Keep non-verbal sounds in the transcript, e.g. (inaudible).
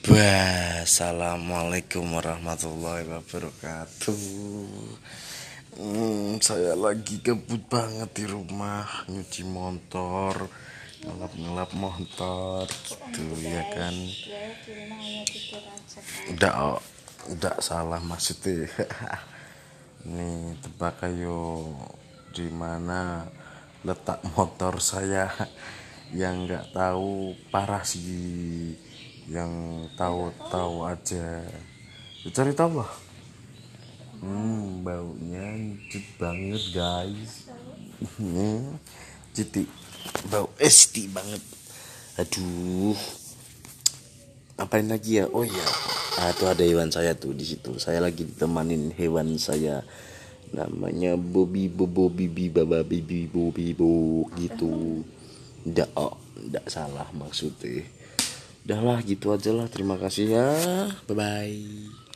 Assalamualaikum warahmatullahi wabarakatuh. Hmm, Saya lagi kebut banget di rumah Nyuci motor Ngelap-ngelap motor Gitu ya kan? Udah, oh, udah salah maksudnya. (laughs) Nih tebak ayo di mana letak motor saya (laughs) yang nggak tahu parah sih yang tahu-tahu aja. Ya, cari tahu lah. Hmm baunya cut banget guys. (laughs) Citi. Bau esti banget. Aduh. Apain lagi ya? Oh ya ah, tuh ada hewan saya tuh di situ. Saya lagi ditemanin hewan saya. Namanya Bobby Bobo Bibi Baba Bibi Bobi Bo gitu. Ndak oh ndak salah maksudnya udahlah gitu aja lah. Terima kasih ya. Bye bye